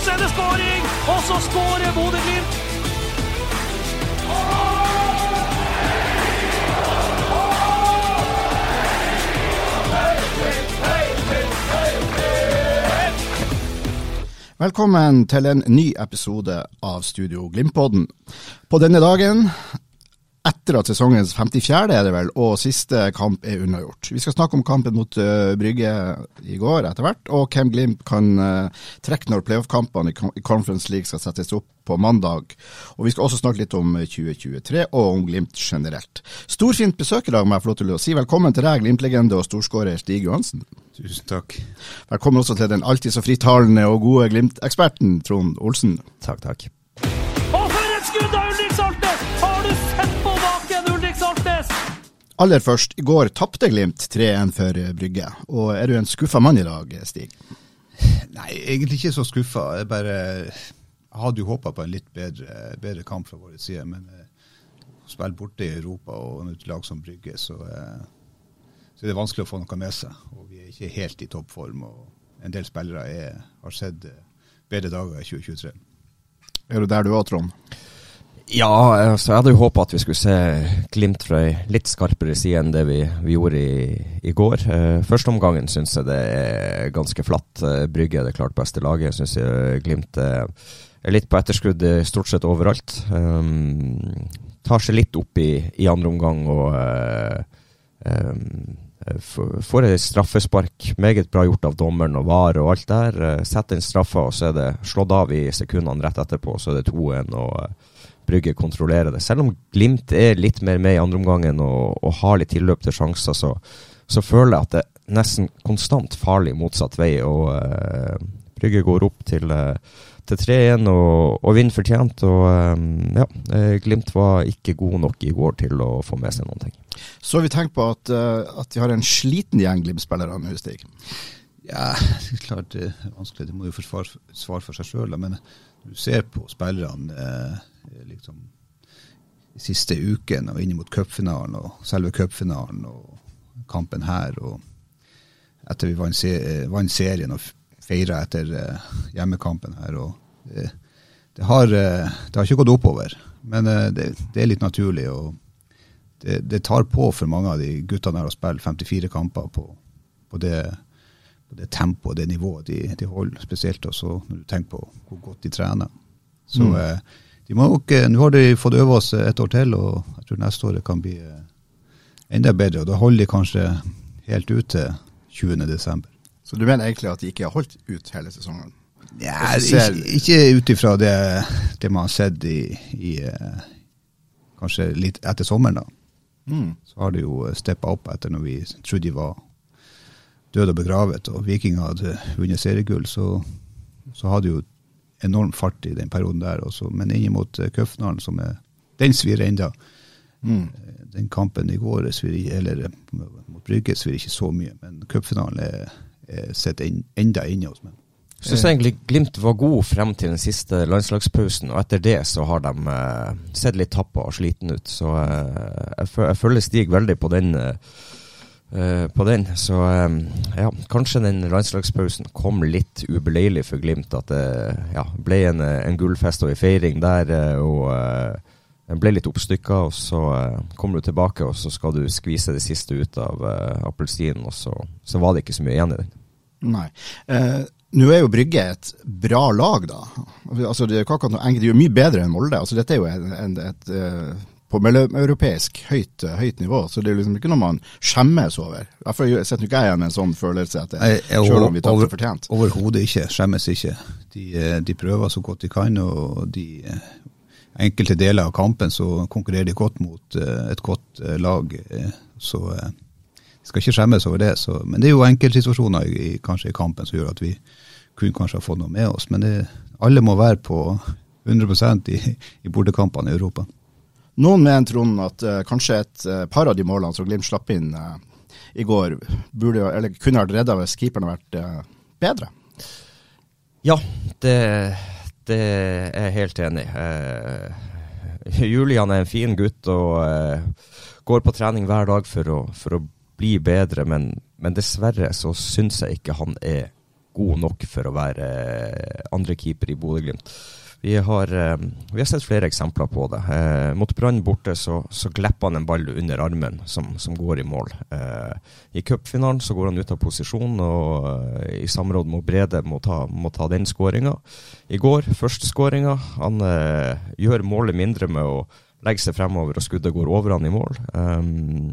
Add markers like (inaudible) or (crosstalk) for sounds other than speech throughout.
Så er det skåring, og så skårer Bodø-Glimt. Velkommen til en ny episode av Studio Glimt-podden. På denne dagen, etter at sesongens 54. er det vel, og siste kamp er unnagjort. Vi skal snakke om kampen mot uh, Brygge i går etter hvert, og hvem Glimt kan uh, trekke når playoff-kampene i, i Conference League skal settes opp på mandag. Og Vi skal også snakke litt om 2023 og om Glimt generelt. Storfint besøk i dag, må jeg få lov til å si. Velkommen til deg, Glimt-legende og storskårer Stig Johansen. Tusen takk. Velkommen også til den alltid så fritalende og gode Glimt-eksperten Trond Olsen. Takk, takk. Aller først, i går tapte Glimt 3-1 for Brygge. Og er du en skuffa mann i dag, Stig? Nei, egentlig ikke så skuffa. Jeg bare hadde jo håpa på en litt bedre, bedre kamp fra vår side. Men eh, å spille borte i Europa og et lag som Brygge, så, eh, så er det vanskelig å få noe med seg. Og vi er ikke helt i toppform. Og en del spillere er, har sett eh, bedre dager i 2023. Er du der du òg, Trond? Ja, altså jeg hadde jo håpa at vi skulle se Glimt fra ei litt skarpere side enn det vi, vi gjorde i, i går. Uh, Førsteomgangen syns jeg det er ganske flatt. Uh, Brygge er det klart beste laget. Syns jeg Glimt er, litt på etterskudd eh, stort sett overalt. Um, tar seg litt opp i, i andre omgang og uh, um, får et straffespark. Meget bra gjort av dommeren og VAR og alt der. Eh, Setter inn straffa, og så er det slått av i sekundene rett etterpå. Så er det 2-1, og eh, Brygge kontrollerer det. Selv om Glimt er litt mer med i andreomgangen og, og har litt tilløp til sjanser, så, så føler jeg at det er nesten konstant farlig motsatt vei. Og uh, Brygge går opp til, uh, til 3-1 og, og vinner fortjent. Og um, ja, Glimt var ikke god nok i går til å få med seg noen ting. Så har vi tenkt på at, uh, at de har en sliten gjeng Glimt-spillere nå, Stig. Ja, det er klart det er vanskelig. Det må jo forsvare svare for seg sjøl. Men når du ser på spillerne eh, liksom, siste uken og inn mot cupfinalen og selve cupfinalen og kampen her og etter vi vant, se eh, vant serien og feira etter eh, hjemmekampen her og det, det, har, eh, det har ikke gått oppover, men eh, det, det er litt naturlig. og det, det tar på for mange av de guttene her å spille 54 kamper på, på det på det tempoet, det nivået de, de holder, spesielt også når du tenker på hvor godt de trener. Så Mm. eh, nok, Nå har de fått øve oss et år til, og jeg tror neste år kan bli eh, enda bedre. Og da holder de kanskje helt ut til 20. desember. Så du mener egentlig at de ikke har holdt ut hele sesongen? Ja, ser- ikke, ikke ut ifra det, det man har sett i, i eh, Kanskje litt etter sommeren, da. Mm. Så har de jo steppa opp etter når vi trodde de var døde og begravet, og Viking hadde vunnet seriegull, så, så hadde jo enorm fart i den perioden der. Også. Men inn mot uh, cupfinalen, som er Den svir enda. Mm. Eh, Den kampen i går svir eller eh, mot Brygge svir ikke så mye, men cupfinalen er, er sett en, enda inne hos meg. Jeg syns egentlig Glimt var god frem til den siste landslagspausen, og etter det så har de eh, sett litt tappa og sliten ut. Så eh, jeg, føler Stig veldig på den. eh, eh, på den. Så um, ja, kanskje den landslagspausen kom litt ubeleilig for Glimt. At det ja, ble en, eh, en gullfest og en feiring der, eh, og den ble litt oppstykka. Og så kommer du tilbake, og så skal du skvise det siste ut av appelsinen, og så, så var det ikke så mye igjen i den. Nei. Eh, Nå er jo Brygge et bra lag, da. Altså, det er jo ikke akkurat noe enkelt, de er jo mye bedre enn Molde. Altså, dette er jo en, en, et eh, på mellomeuropeisk høyt, eh, høyt nivå, så det er liksom ikke noe man skjemmes over. Derfor setter ikke jeg igjen en sånn følelse etter, det, selv om vi tapte fortjent. Overhodet ikke. Skjemmes ikke. De, eh, de prøver så godt de kan, og de eh, enkelte deler av kampen så konkurrerer de godt mot uh, et godt lag. Så de skal ikke skjemmes over det. Så, men det er jo enkeltsituasjoner i, kanskje i kampen som gjør at vi kunne kanskje ha fått noe med oss. Men det, alle må være på 100 i, i bordekampene i Europa. Noen mener, Trond, at kanskje et par av de målene som Glimt slapp inn i går, burde, eller kunne vært redda hvis keeperen hadde vært bedre? Ja, det det er jeg helt enig i. Uh, Julian er en fin gutt og uh, går på trening hver dag for å, for å bli bedre, men, men, dessverre så syns jeg ikke han er god nok for å være andrekeeper andre keeper i Bodø-Glimt. Vi har, eh, vi har, sett flere eksempler på det. Eh, mot Brann borte så, så glepper han en ball under armen som, som går i mål. Eh, I cupfinalen så går han ut av posisjon, og eh, i samråd med Brede må ta, må ta den skåringa. I går, første skåringa. Han eh, gjør målet mindre med å legge seg fremover, og skuddet går over han i mål. Um,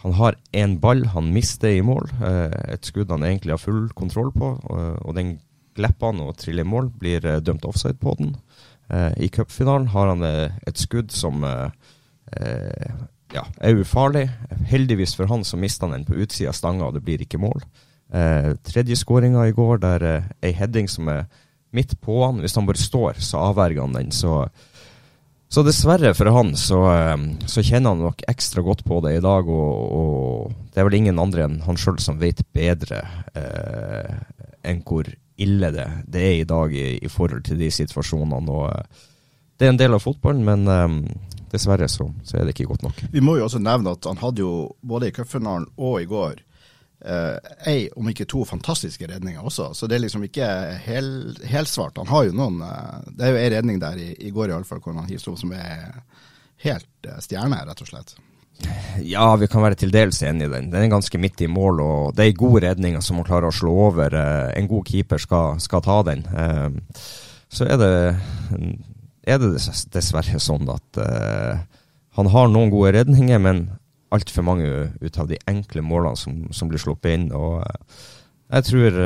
han har én ball han mister i mål, eh, et skudd han egentlig har full kontroll på, og den glipper han og triller i mål, blir uh, dømt offside på den. Uh, I cupfinalen har han uh, et skudd som ja, er ufarlig. Heldigvis for han så mister han den på utsida av stanga, og det blir ikke mål. tredje skåringa i går, der uh, ei heading som er midt på han. Hvis han bare står, så avverger han den. Så, så dessverre for han, så, så, kjenner han nok ekstra godt på det i dag. Og, og det er vel ingen andre enn han sjøl som vet bedre eh, enn hvor ille det, det er i dag i, i, forhold til de situasjonene. og uh, Det er en del av fotballen, men um, dessverre så, så, er det ikke godt nok. Vi må jo også nevne at han hadde jo både i cupfinalen og i går uh, ei, om ikke to, fantastiske redninger også. Så det er liksom ikke hel, helsvart. Han har jo noen uh, Det er jo ei redning der i, i går iallfall hvor han hiver som er helt stjerne, rett og slett. Ja, vi kan være til dels enig i den. Den er ganske midt i mål, og det er gode redninger som man klarer å slå over. Eh, en god keeper skal, skal ta den. Eh, så er det, er det dessverre sånn at eh, han har noen gode redninger, men altfor mange ut av de enkle målene som, som blir sluppet inn. og jeg tror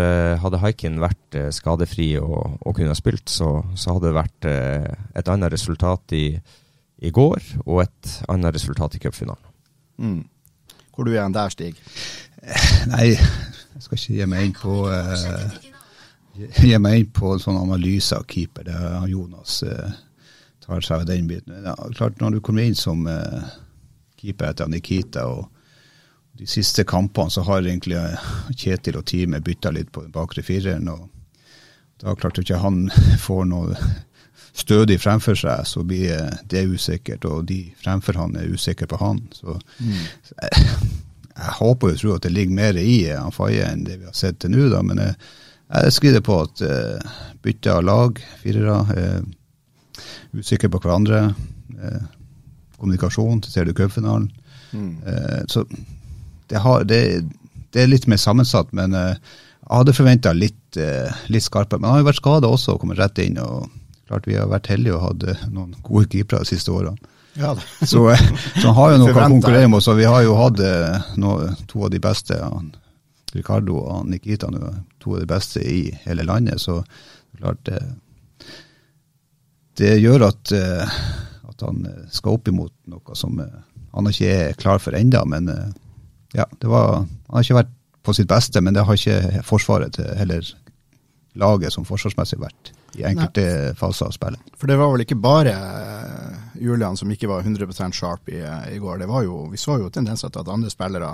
hadde Haikin vært skadefri og, og kunne ha spilt, så, så, hadde det vært et annet resultat i, i går, og et annet resultat i cupfinalen. Mm. Hvor du er han der, Stig? Nei, jeg skal ikke gi meg inn på uh, gi meg inn på en sånn analyse av keeper. Det er Jonas uh, tar seg av den biten. Ja, klart Når du kommer inn som uh, keeper etter Nikita og de siste kampene, så har egentlig Kjetil og teamet bytta litt på den bakre fireren. og Da klarte ikke han (laughs) får noe stødig fremfor seg, så blir det usikkert. Og de fremfor han er usikre på han. Så mm. jeg, jeg, håper og tror at det ligger mer i han Faye enn det vi har sett til nå, da. Men jeg, jeg skriver på at uh, bytte av lag, firere, uh, usikre på hverandre. Uh, kommunikasjon, ser du cupfinalen. Mm. Uh, så det, har, det, det, er litt mer sammensatt, men jeg hadde forventa litt, litt skarpere. Men han har jo vært skada også og kommet rett inn. og Klart vi har vært heldige og hatt eh, noen gode keepere de siste årene. Ja, (laughs) så, eh, så, han har jo noe å konkurrere med. Så vi har jo hatt eh, noe, to av de beste. Han, Ricardo og Nikita nå, to av de beste i hele landet. Så klart det, det gjør at, at, han skal opp imot noe som han ikke er klar for ennå. Men ja, det var, han har ikke vært på sitt beste, men det har ikke Forsvaret til heller laget som forsvarsmessig vært i enkelte Nei. faser av spillet. For det var vel ikke bare eh, Julian som ikke var 100% sharp i, eh, i går. Det var jo, vi så jo tendenser til at andre spillere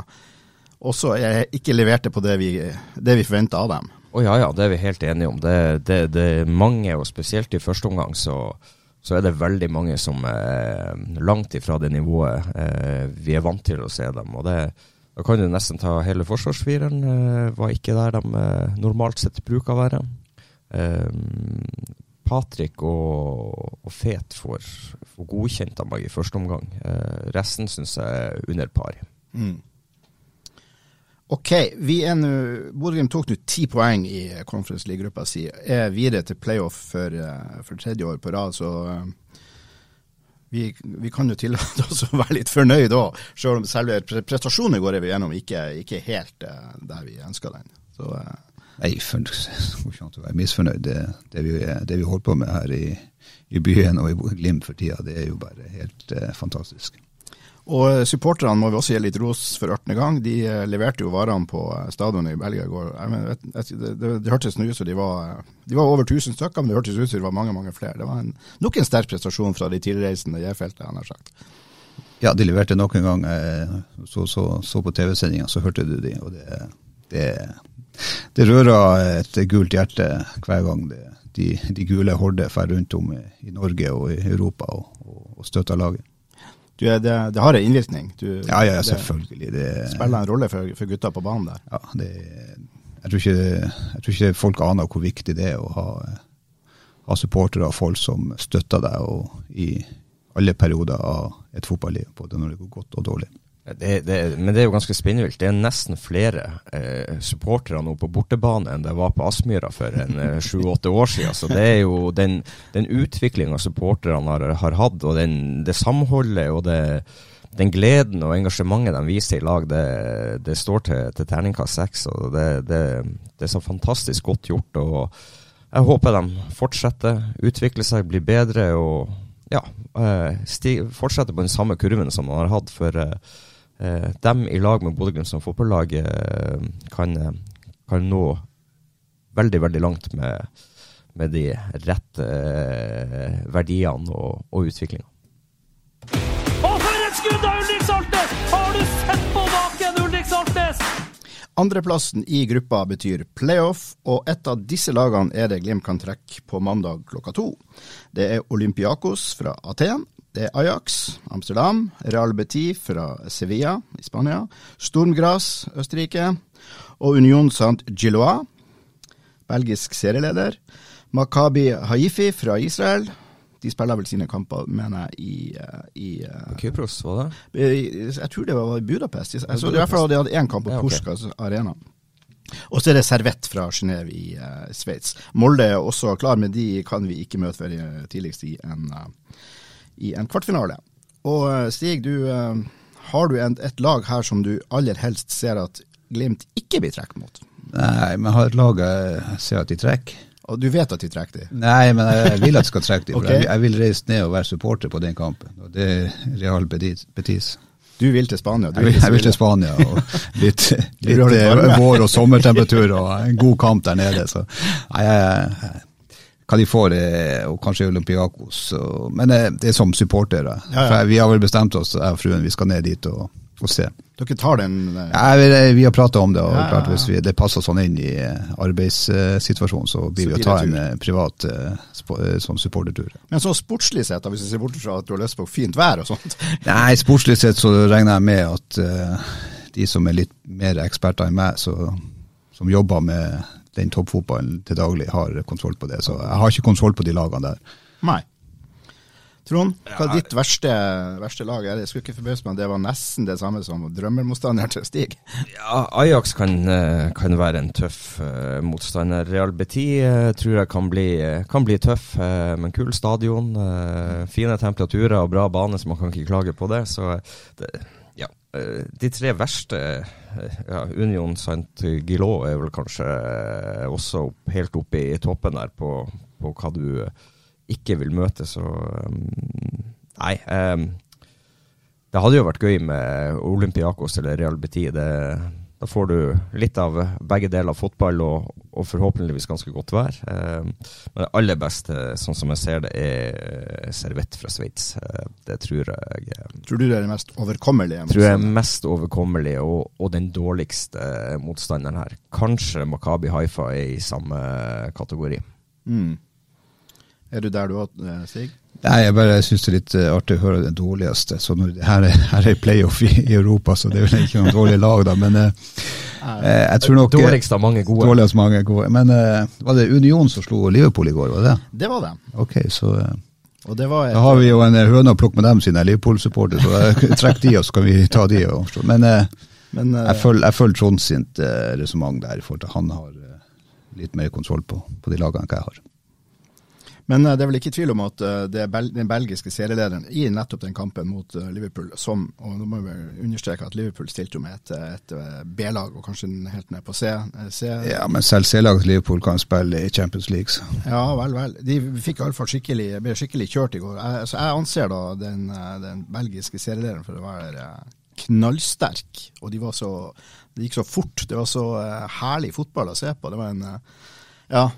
også ikke leverte på det vi, det vi forventa av dem. Å oh, ja, ja, det er vi helt enige om. Det, det, det er mange, og spesielt i første omgang, så, så er det veldig mange som er langt ifra det nivået eh, vi er vant til å se dem. og det da kan du nesten ta hele forsvarsfireren. Eh, var ikke der de eh, normalt sett bruker å være. Um, Patrick og, og Fet får, får, godkjent av meg i første omgang. Uh, resten syns jeg er under par. Mm. Ok, vi er nå Bodø-Glimt tok nå ti poeng i Conference League-gruppa si. Er videre til playoff for, uh, for, tredje år på rad, så vi, vi, kan jo tillate oss å være litt fornøyd òg, selv om selve prestasjonen går vi gjennom ikke, ikke helt der vi ønsker den. Så Nei, for å være misfornøyd. Det, det, vi, det vi holder på med her i, i byen og i Glimt for tida, det er jo bare helt eh, fantastisk. Og eh, supporterne må vi også gi litt ros for 18. gang. De eh, leverte jo varene på eh, stadionet i Belgia i går. Mener, vet- det, det, hørtes nå ut som de var, de var over 1000 stykker, men det hørtes ut som det var mange mange flere. Det var en, nok en sterk prestasjon fra de tilreisende J-feltet, han har sagt. Ja, de leverte nok en gang. Så, så, så på TV-sendinga, så hørte du de, og det, det, det rører et gult hjerte hver gang det, de, de gule horder drar rundt om i, Norge og i Europa og, og, og støtter laget. Du, det, det har en innvirkning. Du, Ja, ja, selvfølgelig. Det, spiller en rolle for, for gutta på banen der. ja, det, jeg, tror ikke, jeg tror ikke folk aner hvor viktig det er å ha, ha supportere og folk som støtter deg i alle perioder av et fotballiv, både når det går godt og dårlig. Det, det, men det er jo ganske spinnvilt. Det er nesten flere eh, supportere nå på bortebane enn det var på Aspmyra for en eh, sju-åtte år siden. Så det er jo den, den utviklinga supporterne har, har hatt, og den, det samholdet og det, den gleden og engasjementet de viser i lag, det, det står til, til terningkast seks. det, det, det er så fantastisk godt gjort. og Jeg håper de fortsetter, utvikler seg, blir bedre og ja, eh, fortsetter på den samme kurven som de har hatt. for eh, dem i lag med Bodø-Glimt som fotballag eh, kan, eh, kan nå veldig, veldig langt med, med de rette eh, verdiene og, og utviklinga. Og for et skudd av Ulrik Saltnes! Har du sett på baken, Ulrik Saltnes? Andreplassen i gruppa betyr playoff, og et av disse lagene er det Glimt kan trekke på mandag klokka to. Det er Olympiakos fra Aten, det er Ajax, Amsterdam, Real Betis fra Sevilla i Spania, Stormgras, Østerrike, og Union Sant Gillois, belgisk serieleder, Makabi Haifi fra Israel. De spiller vel sine kamper, mener jeg, i, eh, i eh, Kypros, var det? jeg tror det var i Budapest. Jeg så i hvert fall at de hadde én kamp på Ja, okay. Puskas arena. Og så er det Servett fra Genéve i uh, Sveits. Molde er også klar, men de kan vi ikke møte før tidligst i en, eh, i en kvartfinale. Og eh, Stig, du, eh, har du et lag her som du aller helst ser at Glimt ikke blir trukket mot? Nei, men har et lag jeg ser at de trekker. Og du vet at de trekker de? Nei, men jeg vil at de skal (laughs) trekke de. okay. Jeg, vil reise ned og være supporter på den kampen. Og det er Real Betis. Du vil til Spania? Du vil, jeg vil til Spania og (laughs) litt, litt eh, vår- og sommertemperatur og en god kamp der nede. Så nei, jeg, jeg, hva de får, er- og kanskje Olympiakos. Og, men eh, det er som supportere. Ja, ja. Vi har vel bestemt oss, jeg og fruen, vi skal ned dit og, og se. Dere tar den eh, Ja, vi, vi har prata om det, og klart hvis vi, det passer sånn inn i eh, arbeidssituasjonen, så blir Så vi å ta en tur. eh, privat eh, eh, sånn supportertur. Men så sportslig sett, hvis vi ser bort fra at du har lyst på fint vær og sånt. (laughs) Nei, sportslig sett så regner jeg med at uh, de som er litt mer eksperter enn meg, så, som jobber med den toppfotballen til daglig, har kontroll på det. Så jeg har ikke kontroll på de lagene der. Nei. Trond, hva er ditt verste, verste lag? Jeg skulle ikke forbause meg om det var nesten det samme som drømmermotstander til Stig. Ja, Ajax kan, eh, kan være en tøff uh, motstander. Real Betis uh, tror jeg kan bli, kan bli tøff, uh, men kul stadion. fine temperaturer og bra bane, så man kan ikke klage på det. Så det, de tre verste eh, ja, Union Saint Gillot er vel kanskje eh, også opp, helt oppe i toppen der på, på hva du eh, ikke vil møte, så Nei. Um, det hadde jo vært gøy med Olympiakos eller Real Betis. Det, da får du litt av begge deler fotball og, og forhåpentligvis ganske godt vær. Um, men det aller beste, sånn som jeg ser det, er Servett fra Sveits. Uh, det tror jeg eh, Tror du det er det mest overkommelige? tror jeg er mest overkommelig og, og den dårligste motstanderen her. Kanskje Makabi Haifa er i samme kategori. Mm. Er du der du òg, Stig? Nei, jeg bare syns det er litt eh, artig å høre den dårligste. Så når, her, er, her er playoff i, i Europa, så det er vel ikke noen dårlig lag, da. Men eh, eh, jeg tror nok Dårligst av mange gode. Dårligst mange gode. Men eh, var det Union som slo Liverpool i går, var det? Det var det. Ok, så eh, det et, Da har vi jo en eh, høne å plukke med dem sine Liverpool-supporter. så trekk de, og så kan vi ta de. Men eh, men, eh, jeg følger, jeg Trond sitt eh, resonnement der, i forhold til han har eh, litt mer kontroll på, på de lagene enn jeg har. Men eh, det er vel ikke tvil om at eh, det bel den belgiske serielederen i nettopp den kampen mot eh, Liverpool som Og nå må vi understreke at Liverpool stilte jo med et, et B-lag, og kanskje helt ned på C. C. Ja, men selv C-laget Liverpool kan spille i Champions League. Så. Ja, vel, vel. De fikk iallfall skikkelig, ble skikkelig kjørt i går. Jeg, så jeg anser da den, den belgiske serielederen for å være knallsterk. Og de var så, det gikk så fort. Det var så herlig fotball å se på. Det var en Ja.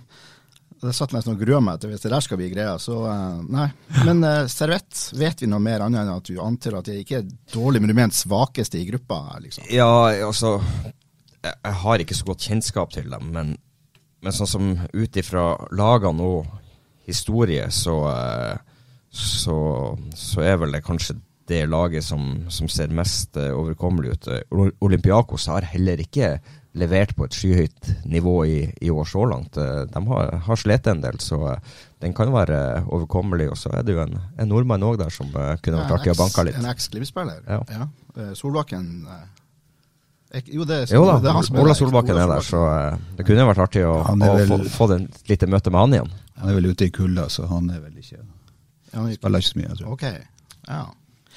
Det satt nesten og grua meg til hvis det der skal bli greia. Så eh, nei. Men uh, Servett, vet vi noe mer annet enn at du antar at det ikke er dårlig, men du mener svakeste i gruppa? liksom? Ja, altså Jeg, jeg har ikke så godt kjennskap til dem, men, men sånn som ut ifra lagene og historie, så, eh, så, så er vel det kanskje det laget som, som ser mest overkommelig ut. Olympiakos har heller ikke levert på et skyhøyt nivå i, i år så langt. Eh, De har, har slitt en del, så eh, den kan være overkommelig. Og så er det jo en, en nordmann òg der som eh, kunne vært artig å banke litt. En eks-Glimt-spiller? Ja. ja. Solbakken ek- Jo, det er, Jo da, det er Ola. Solbakken er der, så det kunne vært artig å, er å få, få den lite møte med han igjen. Han er vel ute i kulda, så han er vel ikke Ja, Spiller ikke så mye, jeg tror. Ok, ja.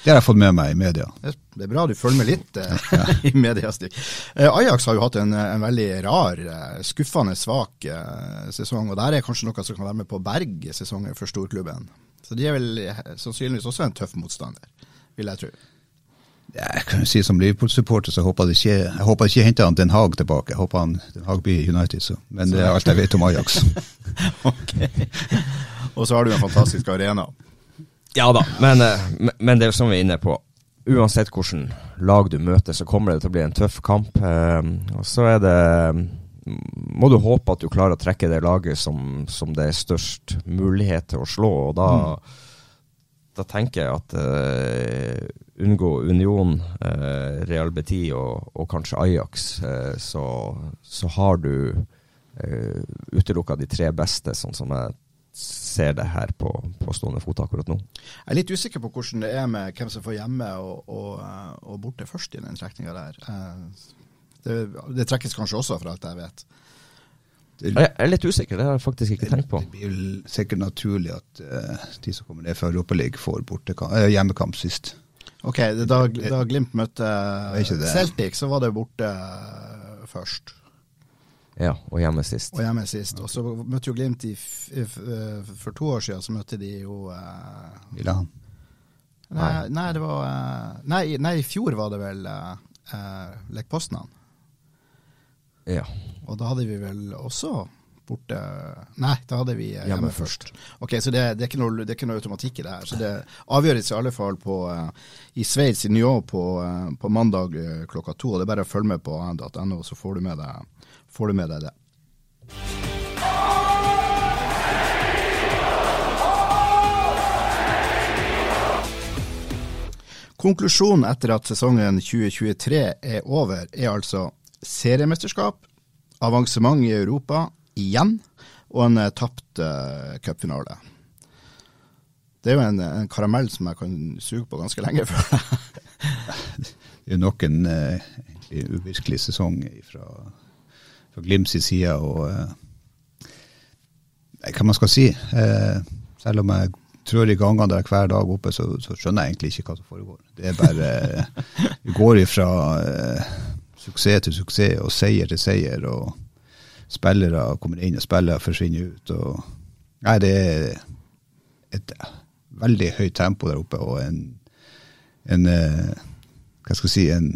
Det har jeg fått med meg i media. Det er bra du følger med litt (laughs) ja. (laughs) i media. Stig. Eh, Ajax har jo hatt en, en veldig rar, eh, skuffende svak eh, sesong. Og der er kanskje noe som kan være med på å berge sesongen for storklubben. Så de er vel eh, sannsynligvis også en tøff motstander, vil jeg tro. Ja, Jeg kan jo si Som Liverpool-supporter så håper jeg ikke jeg håper ikke henter han Den Haag tilbake. Jeg håper han Den Haag blir United, så. men det er alt jeg vet om Ajax. (laughs) Ok. Og så har du en fantastisk arena. Ja da, men, eh, men- men det er jo som vi er inne på. Uansett hvilken lag du møter, så kommer det til å bli en tøff kamp. eh, Og så er det Må du håpe at du klarer å trekke det laget som, som det er størst mulighet til å slå. Og da, da tenker jeg at uh, unngå Union, uh, Real Betis og, og kanskje Ajax, uh, så, så har du uh, utelukka de tre beste, sånn som jeg ser det her på, på stående fot akkurat nå. Jeg er litt usikker på hvordan det er med hvem som får hjemme og, og, eh, og borte først i den trekninga der. Eh, Det, det trekkes kanskje også, for alt jeg vet. Jeg jeg er litt usikker, det har jeg faktisk ikke tenkt på. Det blir sikkert naturlig at uh, de som kommer ned fra Europaligaen, får bortekamp, uh, hjemmekamp sist. Ok, da, da Glimt møtte ikke det. Celtic, så var det borte eh, først. Ja, og hjemme sist. Og hjemme sist. Og så møtte jo Glimt i, f f eh, For to år siden så møtte de jo eh, Milan. nei, nei, det var eh, nei, nei, i fjor var det vel eh, Lech Poznan. Ja. Og da hadde vi vel også borte Nei, da hadde vi eh, hjemme, Hjemme først. Ok, Så det, det, er noe, det er ikke noe automatikk i det her. Så det avgjøres i alle fall på, eh, i Sveits, i Nyon, på, eh, på mandag klokka to. Og det er bare å følge med på an.no, så får du med deg, får du med deg det. Konklusjonen etter at sesongen 2023 er over, er altså seriemesterskap, avansement i Europa igjen, og en eh, tapt uh, cupfinale. Det er jo en, en karamell som jeg kan suge på ganske lenge. For. (laughs) Det er jo nok en uh, uvirkelig sesong fra, fra Glimts side. og uh, Hva man skal si. Uh, selv om jeg trør i gangene der hver dag oppe, så, så skjønner jeg egentlig ikke hva som foregår. Det er bare (laughs) Vi går ifra suksess til suksess og seier til seier. og Spillere kommer inn, og spillere forsvinner ut. og Nei, det er et veldig høyt tempo der oppe, og en, en eh, hva skal jeg si, en,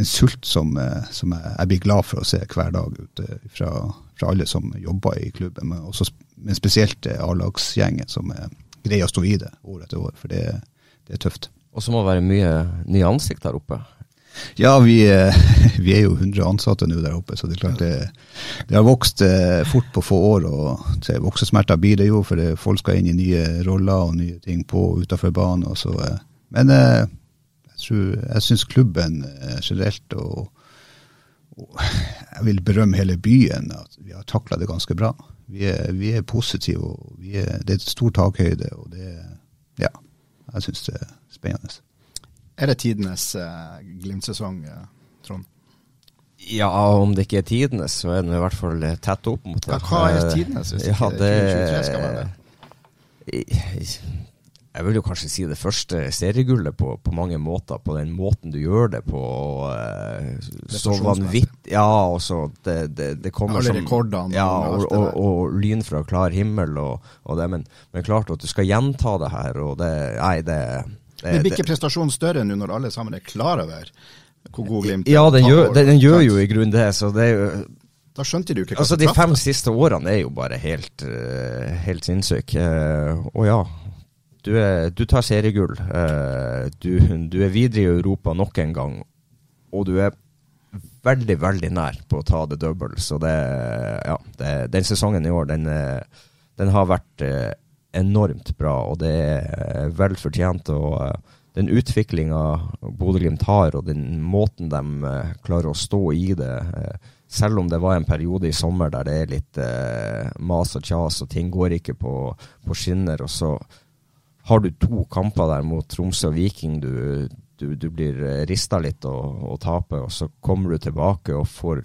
en sult som, eh, som jeg, jeg blir glad for å se hver dag ute fra, fra alle som jobber i klubben, men, også, men spesielt eh, A-lagsgjengen som eh, greier å stå i det år etter år, for det, det er tøft. Og så må det være mye nye ansikt der oppe. Ja, vi, eh, (laughs) vi er jo 100 ansatte nå der oppe, så det er klart det, det har vokst eh, fort på få år. og Voksesmerter blir det jo, for det, folk skal inn i nye roller og nye ting på og utenfor banen. Og så, eh, men jeg, tror, jeg syns klubben generelt og, og jeg vil berømme hele byen, at vi har takla det ganske bra. Vi er, vi er positive, og er, det er et stor takhøyde. og det, ja, Jeg syns det er spennende. Er det tidenes eh, Glimt-sesong, eh, Trond? Ja, om det ikke er tidenes, så er den i hvert fall eh, tett opp mot det. Ja, hva er tidenes, hvis ja, ikke det, 2023 skal være det? jeg vil jo kanskje si det første seriegullet på, på mange måter. På den måten du gjør det på. Eh, så vanvittig Ja, og så det, det, det kommer Alle som rekordene. Ja, og og, og, og lyn fra klar himmel og, det. Men, men klart at du skal gjenta det her, og det Nei, det Men blir ikke prestasjonen større nå når alle sammen er klar over hvor god Glimt er? Ja, den gjør, den, den gjør jo i grunnen det. Så det er jo Da skjønte du ikke hva Altså, de fem siste årene er jo bare helt, uh, helt sinnssyke. Eh, og ja, du, er, du tar seriegull. Eh, du, du er videre i Europa nok en gang. Og du er veldig, veldig nær på å ta det double. Så det, ja, det, den sesongen i år, den, eh, den har vært eh, enormt bra, og det er vel fortjent. Og eh, den utviklinga Bodø-Glimt har, og den måten de eh, klarer å stå i det eh, selv om det var en periode i sommer der det er litt mas og kjas, og ting går ikke på, på skinner, og så har du to kamper der mot Tromsø og Viking. Du, du, du blir rista litt og, og taper, og så kommer du tilbake og får,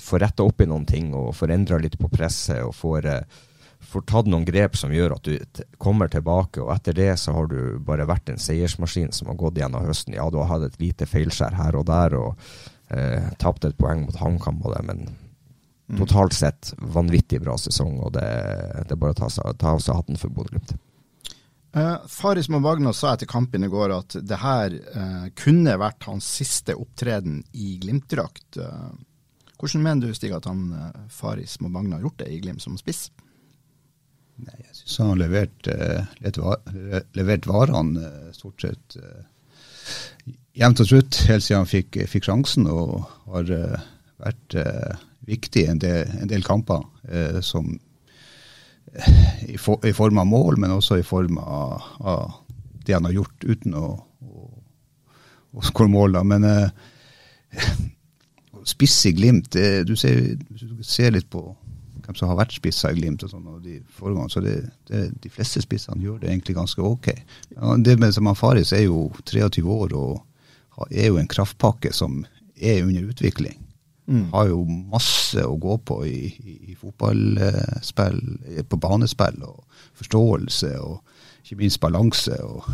får retta opp i noen ting og får litt på presset og får, eh, får tatt noen grep som gjør at du kommer tilbake. Og etter det så har du bare vært en seiersmaskin som har gått gjennom høsten. Ja, du har hatt et lite feilskjær her og der. og eh, tapt et poeng mot HamKam på det, men totalt sett vanvittig bra sesong. Og det, det er bare å ta, ta av seg hatten for Bodø-Glimt. Eh, Faris Mabagna sa etter kampen i går at det her eh, kunne vært hans siste opptreden i Glimt-drakt. Eh, hvordan mener du, Stig, at han Faris Mabagna har gjort det i Glimt som spiss? Nei, jeg syns han har levert, uh, levert, varene uh, stort sett uh, jevnt og trutt helt siden han fikk, fikk sjansen, og har uh, vært viktig i en en del kamper. som i, for, I form av mål, men også i form av, av det han har gjort uten å, å, å skåre mål. Da. Men spiss i Glimt, det, du, ser, du ser litt på hvem som har vært spisser i Glimt og sånn, og de foregående, så det, det, de fleste spissene gjør det egentlig ganske ok. Det med som Faris er jo 23 år og er jo en kraftpakke som er under utvikling. Har jo masse å gå på i, i, i fotballspill, eh, på banespill, og forståelse og ikke minst balanse. og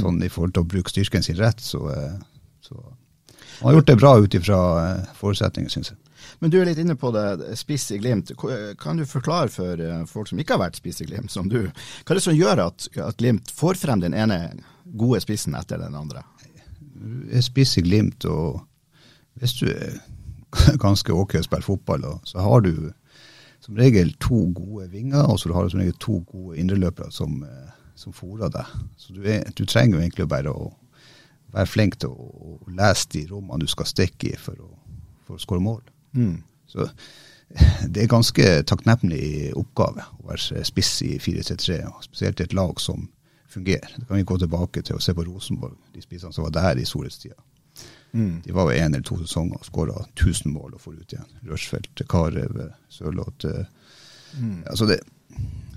Sånn i forhold til å bruke styrken sin rett. Så, eh, så han har gjort det bra ut ifra eh, forutsetninger, syns jeg. Men du er litt inne på det, spiss i Glimt. Kan du forklare for eh, folk som ikke har vært spiss i Glimt, som du, hva er det som gjør at, at Glimt får frem den ene gode spissen etter den andre? Du er spiss i Glimt, og hvis du er (laughs) ganske ok å spille fotball, så har du som regel to gode vinger, og så har du som regel to gode indreløpere som, eh, som fôrer deg. Så du, er, du trenger jo egentlig bare å være flink til å lese de rommene du skal stikke i for å, for å skåre mål. Så (laughs) det er ganske takknemlig oppgave å være spiss i 4-3-3, og spesielt i et lag som fungerer. Da kan vi gå tilbake til å se på Rosenborg, de spissene som var der i storhetstida. De var jo én eller to sesonger og skåra 1000 mål og får ut igjen. Rushfeldt, Karev, Sørloth. Mm. Altså så, det,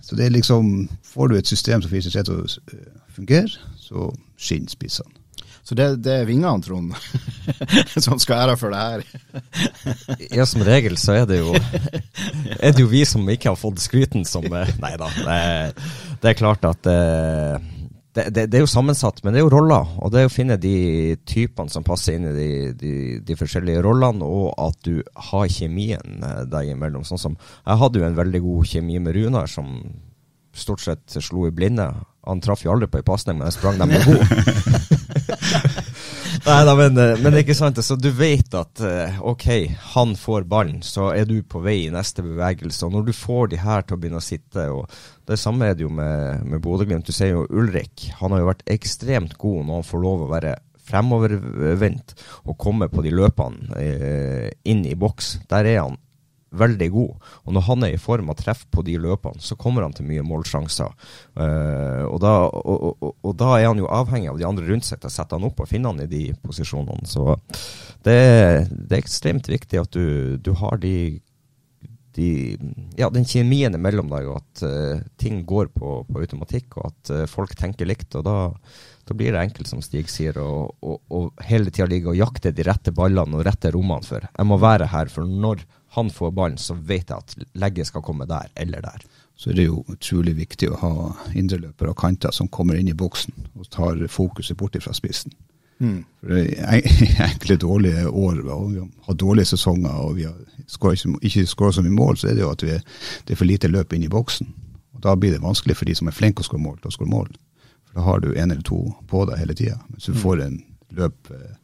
så det er liksom Får du et system som 4-3 til å eh, fungere, så skinner spissene. Så det, det er vingene, Trond, (laughs) som skal ære for det her. (laughs) Ja, som regel så er det jo Er det jo vi som ikke har fått skryten som eh, Nei da. Det, det er klart at eh, det, det, det er jo sammensatt, men det er jo roller. Og det er å finne de typene som passer inn i de, de, de forskjellige rollene, og at du har kjemien eh, deg imellom. Sånn som Jeg hadde jo en veldig god kjemi med Runar, som stort sett slo i blinde. Han traff jo aldri på ei pasning, men jeg sprang dem med god. (laughs) (laughs) Nei da, men, eh, men det er ikke sant. Så du vet at eh, ok, han får ballen, så er du på vei i neste bevegelse. Og når du får de her til å begynne å sitte og Det samme er det jo med, med Bodø-Glimt. Du ser jo Ulrik. Han har jo vært ekstremt god når han får lov å være fremovervendt og komme på de løpene eh, inn i boks. Der er han veldig god. Og når han er i form og treffer på de løpene, så kommer han til mye målsjanser. Uh, og, da, og, og, og da er han jo avhengig av de andre rundt seg til å sette han opp og finne han i de posisjonene. Så det, det er ekstremt viktig at du, du har de, de Ja, den kjemien mellom deg, og at uh, ting går på, på automatikk, og at uh, folk tenker likt. Og da, Da blir det enkelt, som Stig sier, å hele tida ligge og jakte de rette ballene og rette rommene for. Jeg må være her, for når han får ballen, så vet jeg at legget skal komme der eller der. Så er det jo utrolig viktig å ha indreløpere og kanter som kommer inn i boksen og tar fokuset bort fra spissen. Mm. For er (laughs) enkle dårlige år og vi har dårlige sesonger og vi har ikke, ikke skåra så mye mål, så er det jo at vi, det er for lite løp inn i boksen. Og Da blir det vanskelig for de som er flinke å skåre mål, til å skåre mål. For Da har du en eller to på deg hele tida. Mens du Mm. får en løp eh,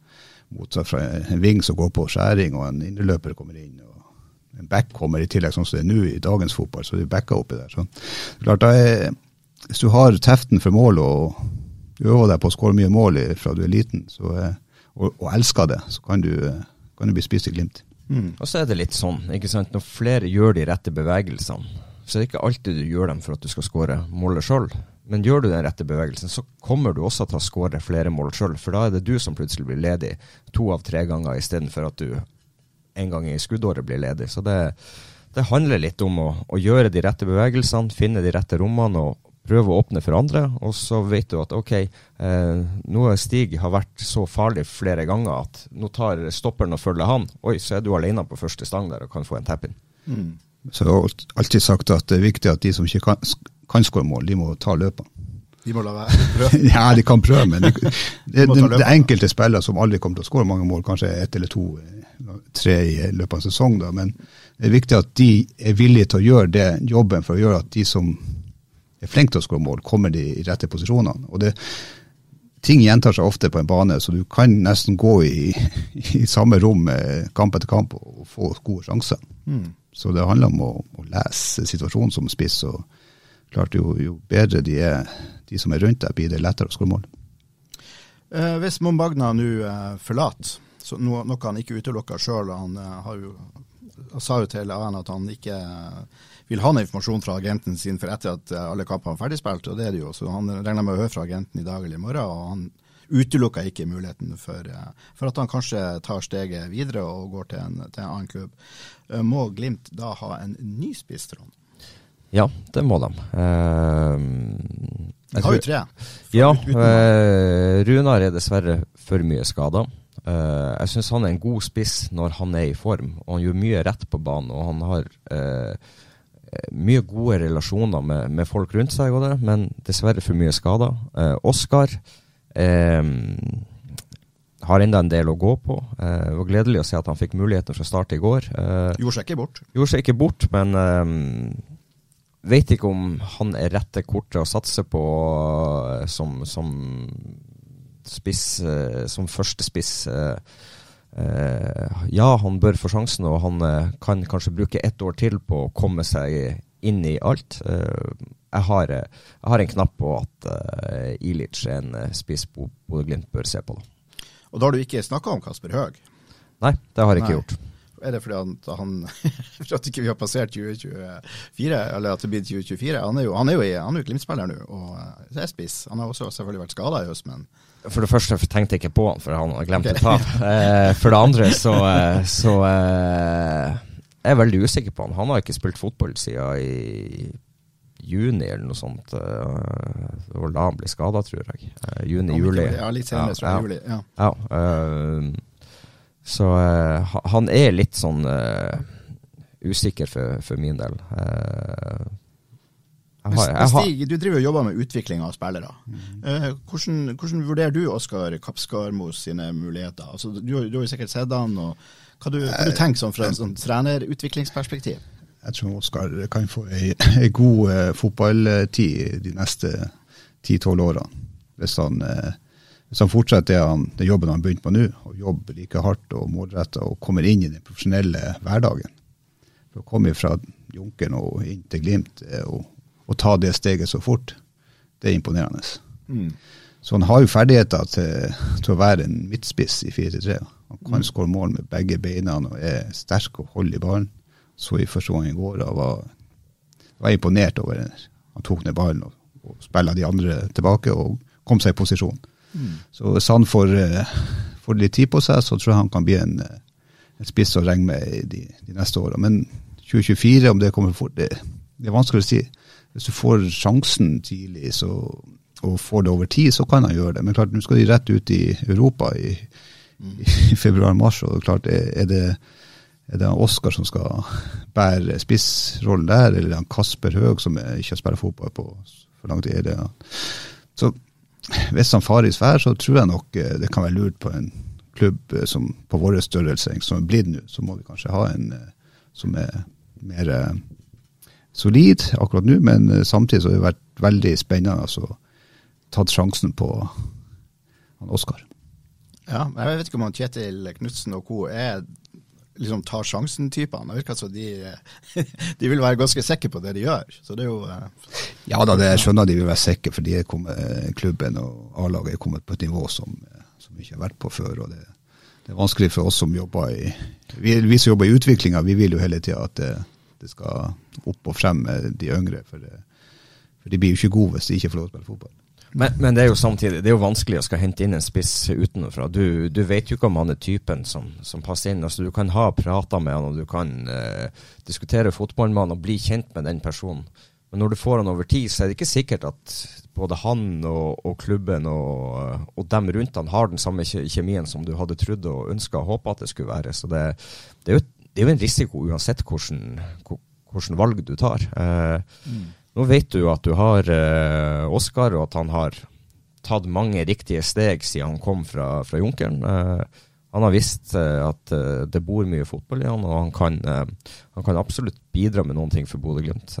motsatt fra en ving som går på skjæring, og en indreløper kommer inn. og en back kommer i tillegg, sånn som det er nå i dagens fotball, så det er backa oppi der. Så klart, da er, Hvis du har teften for mål og du øver deg på å skåre mye mål fra du er liten, så, eh, og, og elsker det, så kan du, kan du bli spist i Glimt. Og så er det litt sånn, ikke sant, når flere gjør de rette bevegelsene, så er det ikke alltid du gjør dem for at du skal skåre målet sjøl. Men gjør du den rette bevegelsen, så kommer du også til å skåre flere mål sjøl. For da er det du som plutselig blir ledig to av tre ganger, istedenfor at du en gang i skuddåret blir ledig. Så det, det handler litt om å, å gjøre de rette bevegelsene, finne de rette rommene og prøve å åpne for andre. Og så vet du at ok, eh, nå har Stig har vært så farlig flere ganger at nå tar stopperen og følger han. Oi, så er du alene på første stang der og kan få en tap-in. Så jeg har alltid sagt at det er viktig at de som ikke kan, kan skåre mål, de må ta løpene. De må la være. prøve? (laughs) Ja, de kan prøve, men det, de, de, ta det, er enkelte spillere som aldri kommer til å skåre mange mål, kanskje ett eller to, eh, tre i løpet av en sesong. Da. Men det er viktig at de er villige til å gjøre det jobben for å gjøre at de som er flinke til å skåre mål, kommer de i rette posisjonene. Og det, ting gjentar seg ofte på en bane, så du kan nesten gå i, i samme rom eh, kamp etter kamp og få gode sjanser. Så det handler om å, å lese situasjonen som spiss. og klart jo, jo bedre de er, de som er rundt deg, blir det lettere å skåre mål. Eh, hvis Mombagna nå eh, forlater, så noe, noe han ikke utelukker sjøl, han, eh, har jo, sa jo til AN at han ikke vil ha noe informasjon fra agenten sin for etter at eh, alle kampene er ferdigspilt, og det er det jo. Så han regner med å høre fra agenten i dag eller i morgen, og han utelukker ikke muligheten for, eh, for at han kanskje tar steget videre og går til en, til en annen klubb. Må Glimt da ha en ny spiss, Trond? Ja, det må de. Uh, jeg har jo tre. Ja, uh, Runar er dessverre for mye skada. Eh, jeg syns han er en god spiss når han er i form, og han gjør mye rett på banen. Og han har uh, mye gode relasjoner med, med folk rundt seg, og det, men dessverre for mye skader. Uh, Oskar har enda en del å gå på. Det var gledelig å se at han fikk muligheten fra start i går. Gjorde seg ikke bort. gjorde seg ikke bort, men vet ikke om han er rette kortet å satse på som, som spiss, eh, som første spiss. eh, eh, ja, han bør få sjansen, og han kan kanskje bruke ett år til på å komme seg inn i alt. Eh, jeg, har, jeg har en knapp på at Ilic er en spiss Bo- Bodø-Glimt bør se på. Da. Og da har du ikke snakka om Kasper Høeg. Nei, det har jeg ikke Nei. gjort. Er det fordi han, han (laughs) For at ikke vi har passert 2024, eller at det blir 2024? Han er jo, han er jo, i- han er jo Glimt-spiller nå, og eh, er spiss. Han har også selvfølgelig vært skada i høst, men For det første tenkte jeg ikke på han, for han har glemt et. (laughs) Eh, for det andre så, eh, så jeg er veldig usikker på han. Han har ikke spilt fotball siden i juni eller noe sånt. Det var da han ble skada, tror jeg. Juni-juli. Ja, litt senere, tror jeg. Juli. Ja. Ja, eh, så uh, han er litt sånn uh, usikker for, for min del. Uh, jeg har, jeg har, Stig, du driver og jobber med utvikling av spillere. Hvordan, hvordan vurderer du Oskar Kapskarmo sine muligheter? Altså, du, du har jo sikkert sett han, og hva du, hva du tenker sånn fra et sånn trenerutviklingsperspektiv? Jeg tror Oskar kan få ei, ei god fotballtid de neste 10-12 årene. Hvis han, eh, hvis han fortsetter det han, den jobben han begynte på nå, og jobber like hardt og målretta og kommer inn i den profesjonelle hverdagen. For å komme fra Junkeren og inn til Glimt eh, og, og ta det steget så fort, det er imponerende. Så han har jo ferdigheter til, til å være en midtspiss i 4-3. Han kan skåre mål med begge beina og er sterk og holder i ballen. Så i første gang i går og var, jeg imponert over det. Han tok ned ballen og, og de andre tilbake og kom seg i posisjon. Så hvis han får, eh, får litt tid på seg, så tror jeg han kan bli en, eh, en spiss å regne med de, de neste åra. Men 2024, om det kommer fort, det, det er vanskelig å si. Hvis du får sjansen tidlig, så og får det over tid, så kan han gjøre det. Men klart, nå skal de rett ut i Europa i, i (laughs) februar-mars, og klart er det, er det Oskar som skal bære spissrollen der, eller er Kasper Høeg som ikke har spilt fotball på for lang tid? Er det, så hvis han Faris drar, så tror jeg nok eh, det kan være lurt på en klubb eh, som på vår størrelse, som er blitt nå, så må vi kanskje ha en eh, som er mer solid akkurat nå, men samtidig så har det vært veldig spennende altså, tatt sjansen på han Oskar. Ja, jeg vet ikke om han Kjetil Knutsen og co. er liksom tar sjansen-typene. Det virker som de, (laughs) de vil være ganske sikre på det de gjør. Så det er jo eh. Ja da, det, jeg skjønner de vil være sikre, fordi kommet, klubben og A-laget er kommet på et nivå som, som vi ikke har vært på før. og det, det er vanskelig for oss som jobber i vi, vi som jobber i utviklinga, vi vil jo hele tida at det, det, skal opp og frem med de yngre. For, det, for de blir jo ikke gode hvis de ikke får lov til å spille fotball. Men, men, det er jo samtidig det er jo vanskelig å skal hente inn en spiss utenfra. Du, du vet jo ikke om han er typen som, som passer inn. Altså, du kan ha prater med han, og du kan eh, diskutere fotball med han og bli kjent med den personen. Men når du får han over tid, så er det ikke sikkert at både han og, og klubben og, og, dem rundt han har den samme kjemien som du hadde trodd og ønska og håpa at det skulle være. Så det, det, er jo, det, er jo, en risiko uansett hvordan, hvordan valg du tar. Eh, mm. Nå vet du at du har eh, Oskar, og at han har tatt mange riktige steg siden han kom fra, fra Junkeren. Eh, han har visst uh, at det bor mye fotball i han, og han kan, han kan absolutt bidra med noen ting for Bodø-Glimt.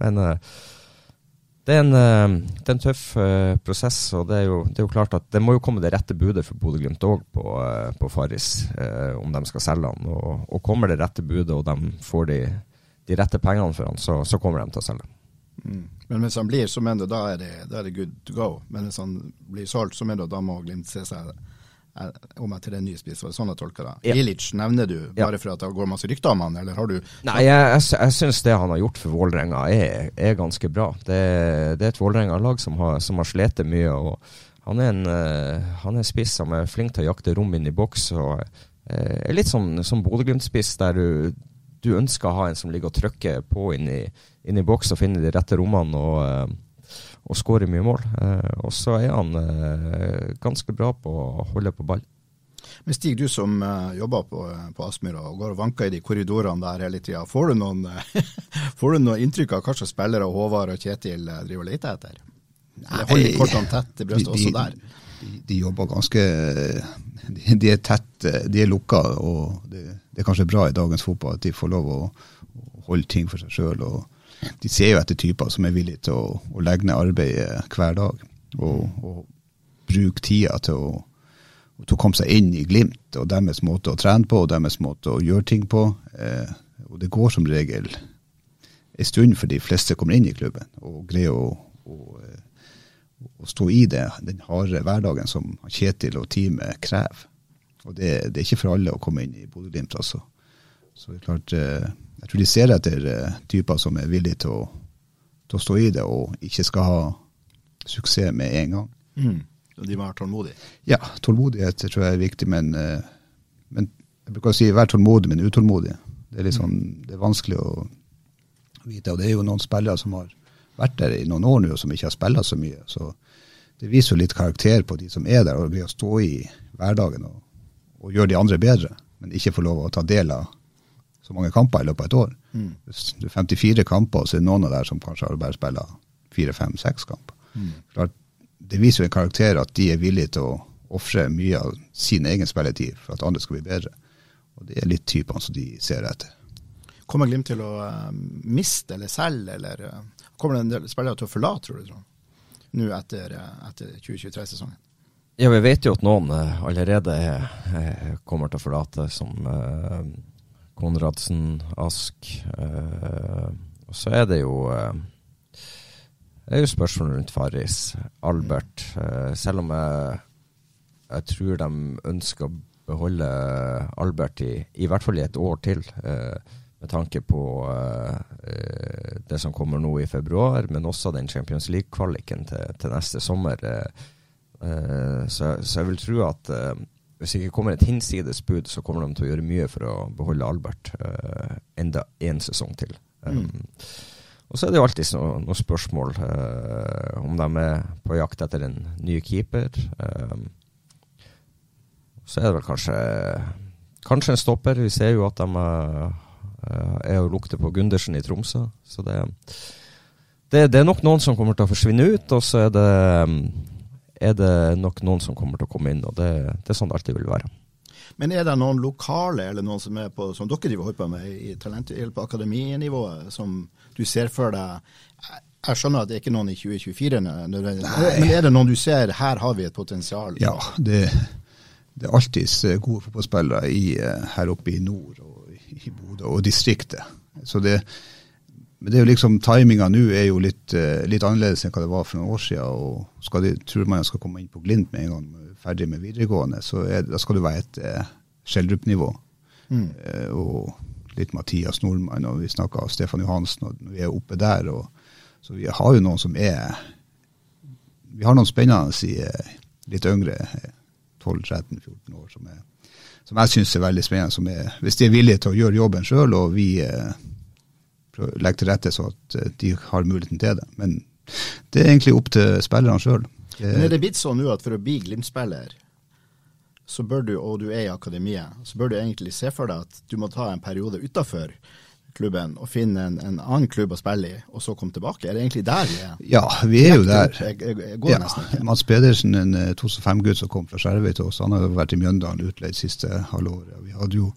men det er, en, det er en tøff prosess, og det er, jo, det er, jo, klart at det må jo komme det rette budet for Bodø-Glimt òg på, på, Farris, om de skal selge han. Og, og kommer det rette budet, og de får de de rette pengene for han, så, så kommer de til å selge. Mm. Men hvis han blir, så mener du da er, det, da er det good to go. Men hvis han blir solgt, så mener du da må Glimt se seg om om etter en ny spiss. Var det sånn jeg tolker det? Ja. Ilic nevner du bare ja. for at det går masse rykter om han, eller har du Nei, jeg, jeg, jeg syns det han har gjort for Vålerenga er, er, ganske bra. Det, det er et Vålerenga-lag som har, som har slitt mye. og han er en uh, han er spiss som er flink til å jakte rom inn i boks. og uh, er Litt sånn som Bodø-Glimt-spiss, der du du ønsker å ha en som ligger og trykker på inn i, inn i boks og finner de rette rommene og, uh, og skårer mye mål. Uh, og så er han uh, ganske bra på å holde på ball. Men Stig, du som jobber på, på Aspmyra og går og vanker i de korridorene der hele tida, får, du noen, (laughs) får du noen inntrykk av hva slags spillere Håvard og Kjetil driver og leter etter? Eller holder kortene tett til brystet også der? De, jobber ganske de, er tett, de er lukka. og det det er kanskje bra i dagens fotball at de får lov å, å holde ting for seg sjøl. De ser jo etter typer som er villige til å, å legge ned arbeidet hver dag. Og, og bruke tida til å, til å, komme seg inn i Glimt og deres måte å trene på og deres måte å gjøre ting på. Eh, og det går som regel en stund for de fleste kommer inn i klubben og greier å, å, å stå i det, den harde hverdagen som Kjetil og teamet krever. Og det, det, er ikke for alle å komme inn i Bodø-Glimt, altså. Så det er klart, eh, jeg tror de ser etter eh, typer som er villige til å, til å stå i det, og ikke skal ha suksess med en gang. Mm. Og de må være tålmodige? Ja, tålmodighet tror jeg er viktig. Men, eh, men jeg bruker å si vær tålmodig, men utålmodig. Det er, litt sånn, det er vanskelig å vite. Og det er jo noen spillere som har vært der i noen år nå, og som ikke har spilt så mye. Så det viser jo litt karakter på de som er der, og greier å stå i hverdagen. og og gjøre de andre bedre, men ikke få lov å ta del av så mange kamper i løpet av et år. Mm. Det er 54 kamper, så er det noen av der som kanskje har bare spilla fire, fem, seks kamper. Mm. Klart, det viser jo en karakter at de er villige til å ofre mye av sin egen spilletid for at andre skal bli bedre. Og det er litt typene som de ser etter. Kommer Glimt til å uh, miste eller selge, eller uh, kommer det en del spillere til å forlate, tror du, nå etter, uh, etter 2023-sesongen? Ja, vi vet jo at noen uh, allerede er, er, kommer til å forlate, som Konradsen, Ask. Og så er det jo Det er jo spørsmål rundt Farris, Albert. selv om jeg, jeg, tror de ønsker å beholde Albert i, i hvert fall i et år til. Med tanke på det som kommer nå i februar, men også den Champions League-kvaliken til, til, neste sommer. Uh, Eh, så, så, jeg vil tro at uh, hvis det ikke kommer et hinsides bud, så kommer de til å gjøre mye for å beholde Albert uh, enda én sesong til. Um, mm. Og så er det jo alltid noen noe spørsmål eh, om de er på jakt etter en ny keeper. Eh, så er det vel kanskje Kanskje en stopper. Vi ser jo at de eh, er å lukte på Gundersen i Tromsø. Så det, det, det, er nok noen som kommer til å forsvinne ut, og så er det, er det nok noen som kommer til å komme inn. og Det, det er sånn det alltid vil være. Men er det noen lokale, eller noen som er på, som dere driver på med i Talenthjelp på akademinivået, som du ser for deg Jeg skjønner at det er ikke noen i 2024 nødvendigvis, men er det noen du ser her har vi et potensial? Ja, det, det er alltids eh, gode fotballspillere eh, her oppe i nord og i Bodø og distriktet. Så det, men det er jo liksom, Timinga nå er jo litt, eh, litt, annerledes enn hva det var for noen år siden. og skal de, Tror man skal komme inn på Glimt med en gang ferdig med videregående, så er, da skal du være et eh, Schjelderup-nivå. Mm. Eh, og litt Mathias Nordmann, og vi snakka Stefan Johansen, og vi er oppe der. Og, så vi har jo noen som er Vi har noen spennende i litt yngre, 12-13-14 år, som, er, som jeg syns er veldig spennende. Er, hvis de er villige til å gjøre jobben sjøl, og vi eh, legger til rette så at eh, de har muligheten til det. Men det er egentlig opp til spillerne sjøl. Men er det blitt sånn nå at for å bli Glimt-spiller, så bør du, og du er i akademiet, så bør du egentlig se for deg at du må ta en periode utafor klubben og finne en, en, annen klubb å spille i, og så komme tilbake? Er det egentlig der vi er? Ja, vi er jo der. Jeg, jeg, jeg går ja, nesten ikke. Mats Pedersen, en 2005-gutt som kom fra Skjervøy til oss, han har jo vært i Mjøndalen utleid siste halvåret. Vi hadde jo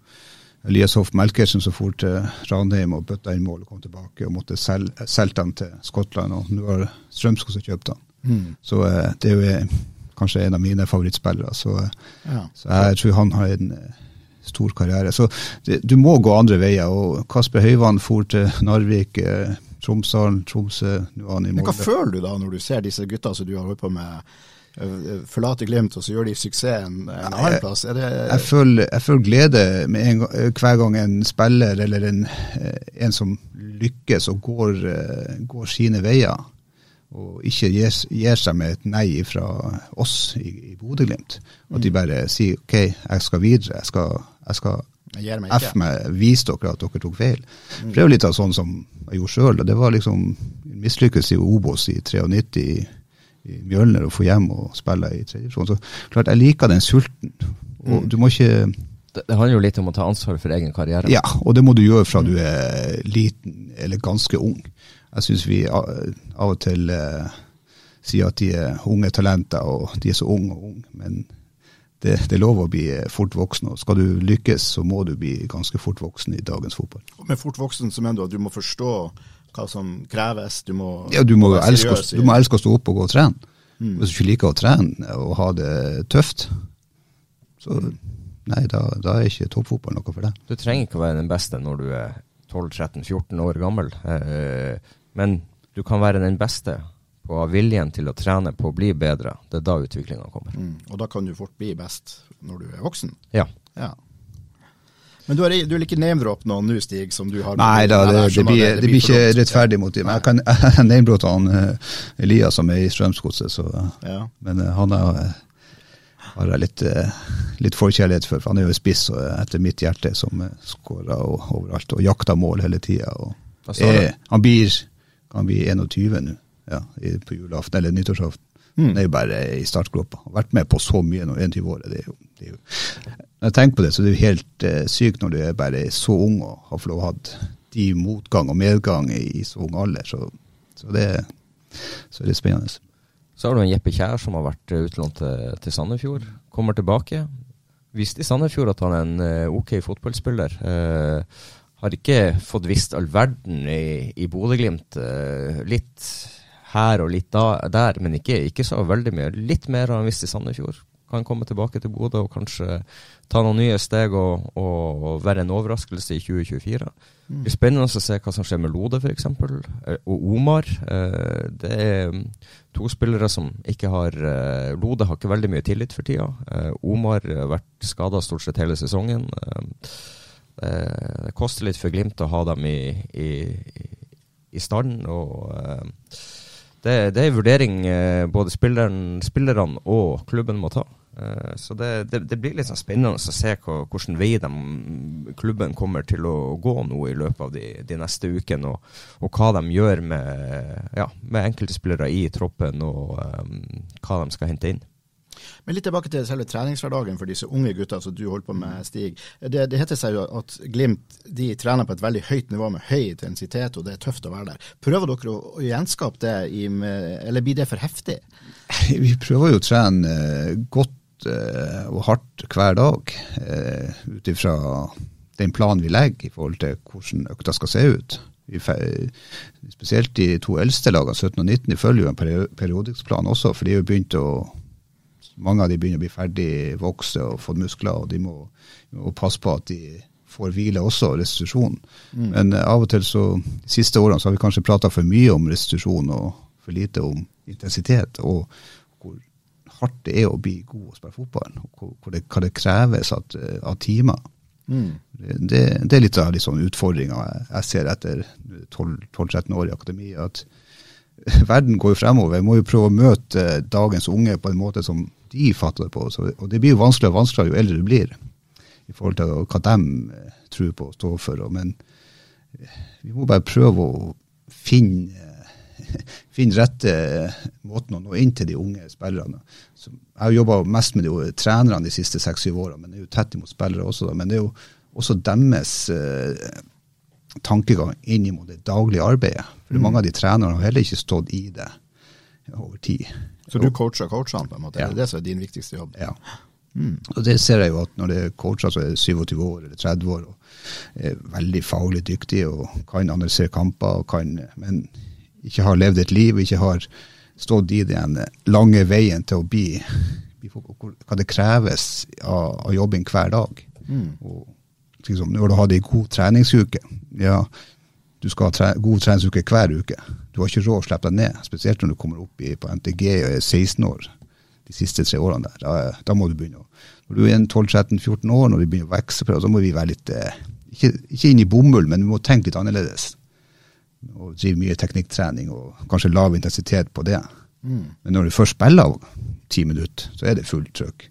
Elias Hoff Melkersen som for til Ranheim og bøtta inn mål og kom tilbake og måtte selge, selge dem til Skottland. Og nå har Strømsko som kjøpt han. Mm. Så uh, det er jo kanskje en av mine favorittspillere. Så, ja. så, jeg tror han har en stor karriere. Så det, du må gå andre veier. og Kasper Høyvann for til Narvik, Tromsdalen, Tromsø nå er han i Molde. Hva føler du da når du ser disse gutta som du har holdt på med? forlater Glimt, og så gjør de suksess en annen plass? Jeg, jeg, føler, jeg, føler, glede en, hver gang en spiller eller en, en som lykkes og går, går sine veier og ikke gir, gir, seg med et nei fra oss i, i Bodø-Glimt. At de mm. bare sier OK, jeg skal videre. Jeg skal, jeg skal F meg, vise dere at dere tok feil. Mm. For Det er jo litt av sånn som jeg gjorde sjøl. Det var liksom mislykkes i Obos i 93 i, i Mjølner å få hjem og spille i tredje divisjon. Så klart, jeg liker den sulten. Og mm. du må ikke det, det, handler jo litt om å ta ansvar for egen karriere. Ja, og det må du gjøre fra du er liten eller ganske ung. Jeg syns vi av og til eh, sier at de er unge talenter, og de er så unge og unge. Men det, det, er lov å bli fort voksen. og Skal du lykkes, så må du bli ganske fort voksen i dagens fotball. Og med fort voksen så mener du at du må forstå hva som kreves? Du må, ja, du må, elske, du må elske å stå opp og gå og trene. Mm. Hvis du ikke liker å trene og ha det tøft, så nei, da, da er ikke toppfotball noe for deg. Du trenger ikke å være den beste når du er 12-13-14 år gammel. Eh, men du kan være den beste på viljen til å trene på å bli bedre. Det er da utviklinga kommer. Mm, og da kan du fort bli best når du er voksen? Ja. ja. Men du, har, du vil ikke name-droppe noen nå, Stig, som du har Nei da, det, det, blir, det, blir, ikke rettferdig mot dem. Jeg kan (laughs) name-droppe han uh, Elias som er i Strømsgodset, ja. men uh, han er, har jeg litt, uh, litt forkjærlighet for. for Han er jo spiss etter mitt hjerte, som uh, skårer overalt og jakter mål hele tida. Han blir han blir 21 nå, ja, på julaften eller nyttårsaften. Mm. Det er jo bare i startgropa. Vært med på så mye nå, 21 år. Det er jo, det er jo. Når jeg tenker på det, så er det jo helt eh, sykt når du er bare så ung og har fått lov å ha de motgang og medgang i, i så ung alder. Så, så, det, så er det spennende. Så har du en Jeppe Kjær som har vært eh, utlånt til, til Sandefjord. Kommer tilbake. Visste i Sandefjord at han er en uh, ok fotballspiller. Uh, har ikke fått visst all verden i, i Bodø-Glimt. Uh, litt her og litt da, der, men ikke, ikke, så veldig mye. Litt mer enn han visst i Sandefjord. Kan komme tilbake til Bodø og kanskje ta noen nye steg og, og, og være en overraskelse i 2024. Mm. Det blir spennende å se hva som skjer med Lode f.eks. eksempel, og Omar. Uh, det er to spillere som ikke har Lode har ikke veldig mye tillit for tida. Omar har vært skada stort sett hele sesongen. Eh, det koster litt for Glimt å ha dem i, i, i stand. og eh, det, det, er en vurdering eh, både spillerne og klubben må ta. Eh, så det, det, det, blir litt sånn spennende å se hvilken vei de, klubben kommer til å gå nå i løpet av de, de neste ukene, og, og, hva de gjør med, ja, med enkelte spillere i troppen, og um, hva de skal hente inn. Men litt tilbake til selve treningshverdagen for disse unge gutta som du holder på med, Stig. Det, det heter seg jo at Glimt de trener på et veldig høyt nivå med høy intensitet, og det er tøft å være der. Prøver dere å, å gjenskape det, i, eller blir det for heftig? (laughs) Vi prøver jo å trene godt uh, og hardt hver dag, uh, ut ifra den planen vi legger i forhold til hvordan økta skal se ut. Spesielt de to eldste lagene, 17 og 19, de følger jo en periodisk plan også, for de har jo begynt å mange av de begynner å bli ferdig vokse og fått muskler, og de må, må passe på at de får hvile også, restitusjon. Mm. Men uh, av og til så, de siste årene så har vi kanskje prata for mye om restitusjon og for lite om intensitet. og hvor hardt det er å bli god og spille fotball, og det, hva det kreves at, eh, av timer. Mm. Det, det, er litt av de sånne utfordringer jeg ser etter 12-13 år i akademi. at (laughs) Verden går jo fremover. Vi må jo prøve å møte dagens unge på en måte som de fatter det på. Så, og det blir jo vanskeligere og vanskeligere jo eldre du blir, i forhold til hva de eh, tror på og står for. Men eh, vi må bare prøve å finne (laughs) finne rette måten å nå inn til de unge spillerne. Så jeg har jobba mest med de trenerne de siste seks-syv årene, men det er jo tett imot spillere også. Da. Men det er jo også deres eh, tankegang inn mot det daglige arbeidet. For mm. mange av de trenerne har heller ikke stått i det over tid. Så du coacher coachene, på en måte? Ja. Det er det som er din viktigste jobb? Ja. Mm. Og det ser jeg jo at når det er coacher som er 27 år eller 30 år og er veldig faglig dyktige og kan analysere kamper, kan, men ikke har levd et liv, ikke har stått i den lange veien til å bli, hva det kreves av, av jobbing hver dag. Mm. Og, liksom, når du har en god treningsuke ja, du skal ha tre, god treningsuke hver uke. Du har ikke råd å slippe deg ned, spesielt når du kommer opp i, på NTG og er 16 år de siste tre årene der. Da, da må du begynne å Når du er 12-13-14 år, når du begynner å vokse, så må vi være litt eh, ikke, ikke inn i bomull, men vi må tenke litt annerledes og drive mye teknikktrening og kanskje lav intensitet på det. Mm. Men når du først spiller ti minutter, så er det fullt trøkk.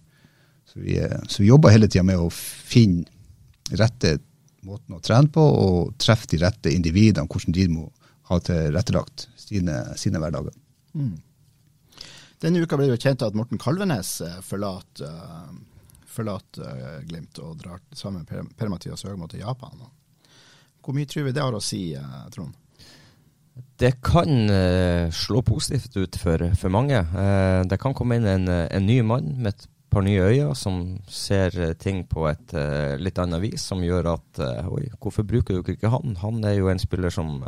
Så vi, så vi jobber hele tida med å finne rette måten å trene på, og treffe de rette individene, hvordan de må ha tilrettelagt sine, sine hverdager. Mm. Denne uka ble det jo kjent at Morten Kalvenes eh, forlater, forlat, uh, Glimt og drar sammen med Per-Mathias Høgmo til Japan. Hvor mye tror vi det har å si, Trond? Det kan uh, slå positivt ut for, for mange. Uh, det kan komme inn en, en, ny mann med et par nye øyne som ser ting på et uh, litt annet vis, som gjør at Oi, hvorfor bruker du ikke han? Han er jo en spiller som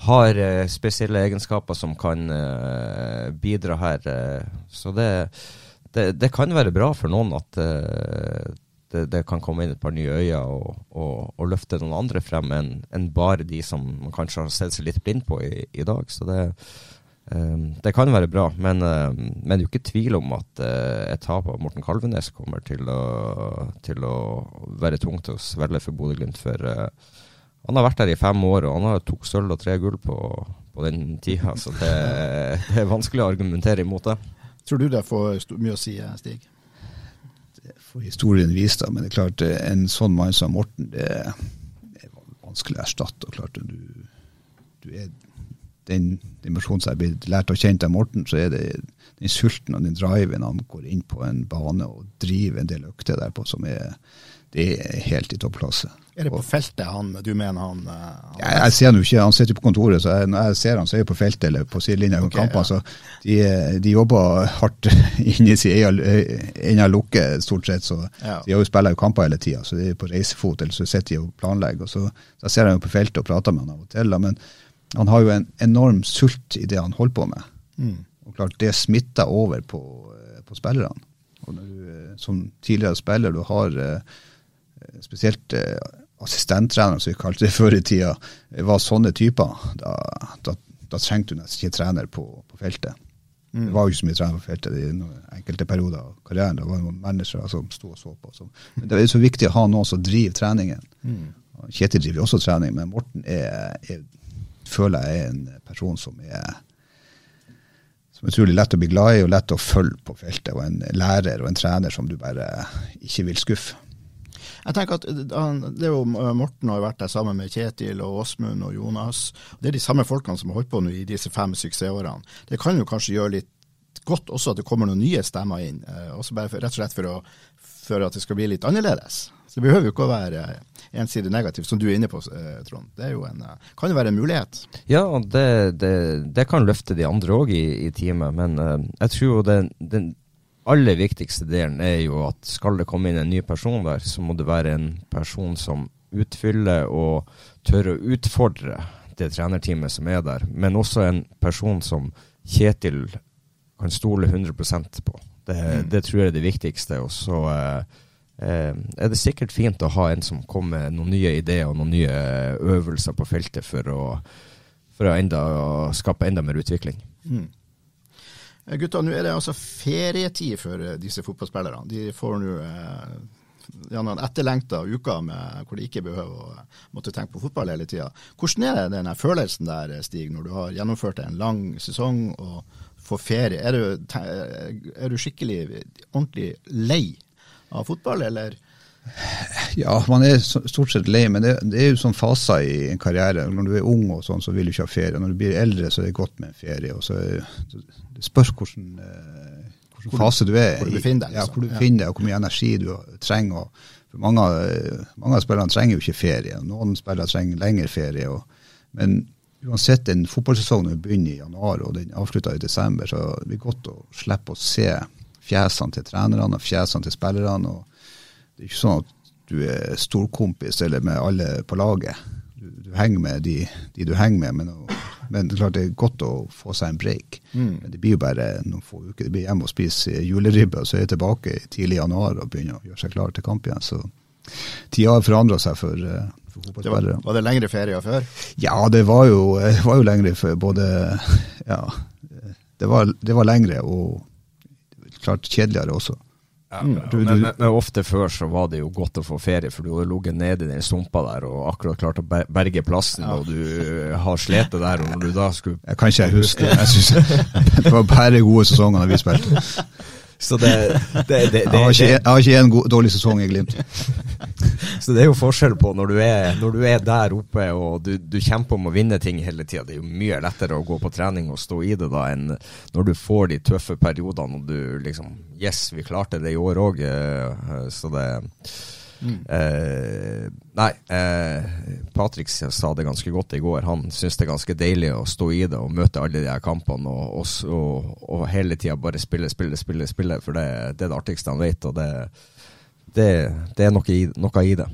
har spesielle egenskaper som kan bidra her. så det, det, det, kan være bra for noen at det, det, kan komme inn et par nye øyne og, og, og løfte noen andre frem enn en bare de som man kanskje har sett seg litt blind på i, i dag. Så det, det, kan være bra. Men, uh, men det er jo ikke tvil om at uh, et tap av Morten Kalvenes kommer til å, til å være tungt å svelge for Bodø-Glimt. For uh, han har vært der i fem år, og han har tok sølv og tre gull på, på den tida. Så det, det er vanskelig å argumentere imot det. Tror du det får mye å si, Stig? Det får historien vise, da. Men det er klart, eh, en sånn mann som Morten, det er vanskelig å erstatte. og klart, du, du er den, dimensjonen som jeg blitt lært å kjenne av Morten, så er det den sulten og den driven han går inn på en bane og driver en del økter derpå, som er, det er helt i toppklasse. Er det på feltet han, du mener han, eh, han jeg, jeg, ser han jo ikke, han sitter på kontoret, så jeg, når jeg ser han, så er jeg på feltet eller på sidelinja under okay, kampene. Ja. Så de, de, jobber hardt (laughs) inni sin egen lukke, stort sett. Så ja. de har jo spiller jo kamper hele tida, så de er på reisefot, eller så sitter de og planlegger. og så, så ser jeg jo på feltet og prater med han av og til. Men han har jo en enorm sult i det han holder på med. Mm. Og klart, det smitter over på, på spillerne. Og når du eh, som tidligere spiller, du har eh, spesielt assistenttrenere, som vi kalte det før i tida, var sånne typer, da, da, da trengte du nesten ikke trener på, på feltet. Mm. Det var jo ikke så mye trener på feltet i enkelte perioder av karrieren. Det var noen mennesker som sto og så på. Så. Men det er så viktig å ha noen som driver treningen. Mm. Kjetil driver også trening, men Morten er, er, føler jeg er en person som er som er utrolig lett å bli glad i og lett å følge på feltet. Og en lærer og en trener som du bare ikke vil skuffe. Jeg tenker at det er jo Morten har vært der sammen med Kjetil og Åsmund og Jonas. Det er de samme folkene som har holdt på nå i disse fem suksessårene. Det kan jo kanskje gjøre litt godt også at det kommer noen nye stemmer inn. Også bare for, rett og slett for, å, for at det skal bli litt annerledes. Så det behøver jo ikke å være ensidig negativt, som du er inne på, eh, Trond. Det en, eh, kan jo være en mulighet. Ja, det, det, det kan løfte de andre òg i, i teamet, men uh, jeg tror jo den, den, aller viktigste delen er jo at skal det komme inn en ny person der, så må det være en person som utfyller og tør å utfordre det trenerteamet som er der, men også en person som Kjetil kan stole 100% på. Det, mm. det tror jeg er det viktigste. Og så Eh, er det sikkert fint å ha en som kommer med noen nye ideer og noen nye øvelser på feltet for å, for å, enda, skape enda mer utvikling. Mm. Eh, gutta, nå er det altså ferietid for eh, disse fotballspillerne. De får nå eh, ja, etterlengta uker med, hvor de ikke behøver å måtte tenke på fotball hele tida. Hvordan er det den følelsen der, Stig, når du har gjennomført en lang sesong og får ferie? Er du, er du skikkelig ordentlig lei av fotball, eller? Ja, man er stort sett lei, men det, det er jo sånn faser i en karriere. Når du er ung, og sånn, så vil du ikke ha ferie. Når du blir eldre, så er det godt med en ferie. og så Det spørs hvordan, eh, hvordan fase du er hvor du befinner deg. Ja, hvor du befinner deg, og hvor mye energi du trenger. for mange, mange, av spillerne trenger jo ikke ferie. Noen spillere trenger lengre ferie. Og, men uansett, en fotballsesong begynner i januar og den avslutter i desember, så det det godt å slippe å se fjesene til trenerne og fjesene til spillerne. Det er ikke sånn at du er storkompis eller med alle på laget. Du, du henger med de, de, du henger med, men, men, det er klart det er godt å få seg en break. Mm. Men det blir jo bare noen få uker. Det blir hjemme og spise juleribbe, og så er jeg tilbake tidlig i januar og begynner å gjøre seg klar til kamp igjen. Så tida har forandra seg for, eh, for fotballspillere. Var, var, det lengre ferier før? Ja, det var jo, det var jo lengre før. både Ja, det var, det var lengre. og klart kjedeligere også. Ja, mm. men, men, ofte før så var det jo godt å få ferie, for du hadde ligget nede i den sumpa der og akkurat klart å berge plassen, ja. og du har slitt der. Og når du da skulle Jeg kan ikke jeg huske. Jeg synes, (laughs) det var bare gode sesonger da vi spilte. Så det, det, det, jeg, har ikke, jeg har ikke en god, dårlig sesong i Glimt. (laughs) Så det er jo forskjell på når du er, når du er der oppe og du, du, kjemper om å vinne ting hele tida. Det er jo mye lettere å gå på trening og stå i det da enn når du får de tøffe periodene og du liksom Yes, vi klarte det i år òg. Eh, så det Mm. Eh, nei, eh, Patrick sa det ganske godt i går. Han syns det er ganske deilig å stå i det og møte alle de her kampene og, og, og, og hele tida bare spille, spille, spille, spille, for det, det er det artigste han vet. Og det, det, det er noe i, noe i det.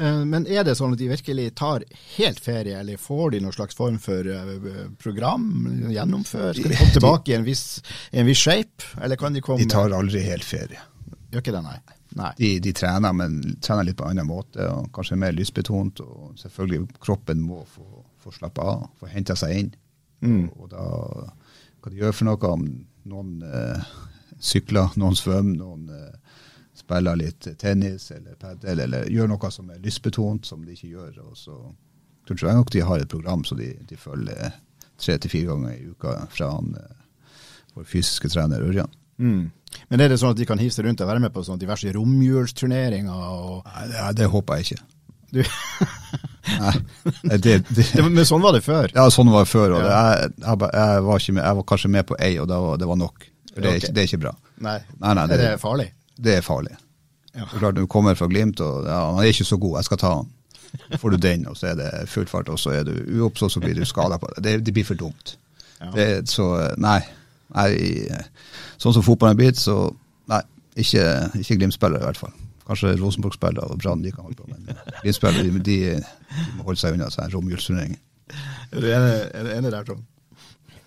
Eh, men er det sånn at de virkelig tar helt ferie, eller får de noen slags form for uh, program? Gjennomfør? Skal de komme (laughs) tilbake i en viss, i en viss shape? Eller kan de komme De tar aldri helt ferie. Gjør ikke det, nei. De, de, trener, men trener litt på en annen måte, og kanskje mer lystbetont. Og selvfølgelig kroppen må få, få slappe av, få henta seg inn. Mm. Og, og, da hva de gjør for noe, om noen eh, sykler, noen svømmer, noen eh, spiller litt tennis eller padel, eller gjør noe som er lystbetont, som de ikke gjør. og så tror jeg nok de har et program som de, de følger tre til fire ganger i uka fra han, eh, vår fysiske trener Ørjan. Mm. Men er det sånn at de kan hive seg rundt og være med på sånne diverse romjulsturneringer? Og... Nei, det håper jeg ikke. Du... (laughs) Nei, det, det, men sånn var det før? Ja, sånn var det før. ja. jeg, jeg, jeg, var med, jeg, var kanskje med på ei, og det var, det var nok. Det er, ikke, det er, ikke, bra. Nei, nei, nei det, Er det farlig? Det er farlig. Ja. Det er klart, Du kommer fra Glimt, og ja, han er ikke så god, jeg skal ta han. Får du den, og så er det full fart, og så er du uoppså, så blir du skada på det. det. blir for dumt. Ja. så nei. Nei sånn som fotballen er blitt, så nei, ikke, ikke Glimt-spillere i hvert fall. Kanskje Rosenborg-spillere og Brann de kan holde på, men Glimt-spillere de, de, de, må holde seg unna sånn romjulsturnering. Er du enig, enig der, Tom?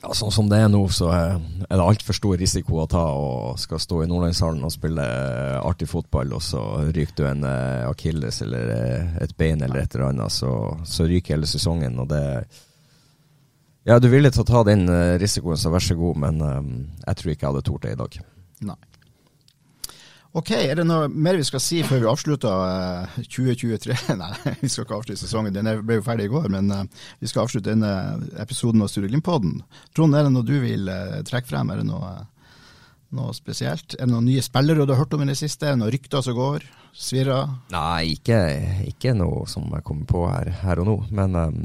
Ja, sånn som det er nå, så er det altfor stor risiko å ta og skal stå i Nordlandshallen og spille eh, artig fotball, og så ryker du en uh, akilles eller uh, et bein eller et eller annet, så, så ryker hele sesongen. og det ja, du ville til å ta den uh, risikoen, så vær så god, men um, jeg tror ikke jeg hadde tort det i dag. Nei. Ok, er det noe mer vi skal si før vi avslutter eh, 2023? (laughs) Nei, vi skal ikke avslutte sesongen, den ble jo ferdig i går. Men eh, vi skal avslutte denne episoden av Sture Glimt-podden. Trond, er det noe du vil eh, trekke frem? Er det noe, noe spesielt? Er det noen nye spillere du har hørt om i det siste? Er det noen rykter som går? Svirrer? Nei, ikke, ikke noe som jeg kommer på her, her og nå. Men ehm,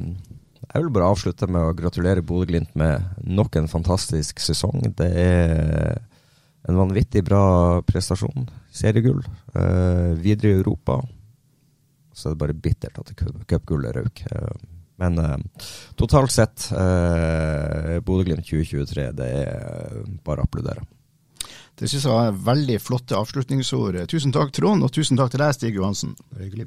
jeg vil bare avslutte med å gratulere Bodø-Glimt med nok en fantastisk sesong. Det er en vanvittig bra prestasjon. Seriegull. eh, videre i Europa. Så er det bare bittert at cup- cupgullet røk. Eh, men eh, totalt sett, eh, Bodø-Glimt 2023, det er bare å applaudere. Det synes jeg var veldig flotte avslutningsord. Tusen takk, Trond, og tusen takk til deg, Stig Johansen. Hyggelig.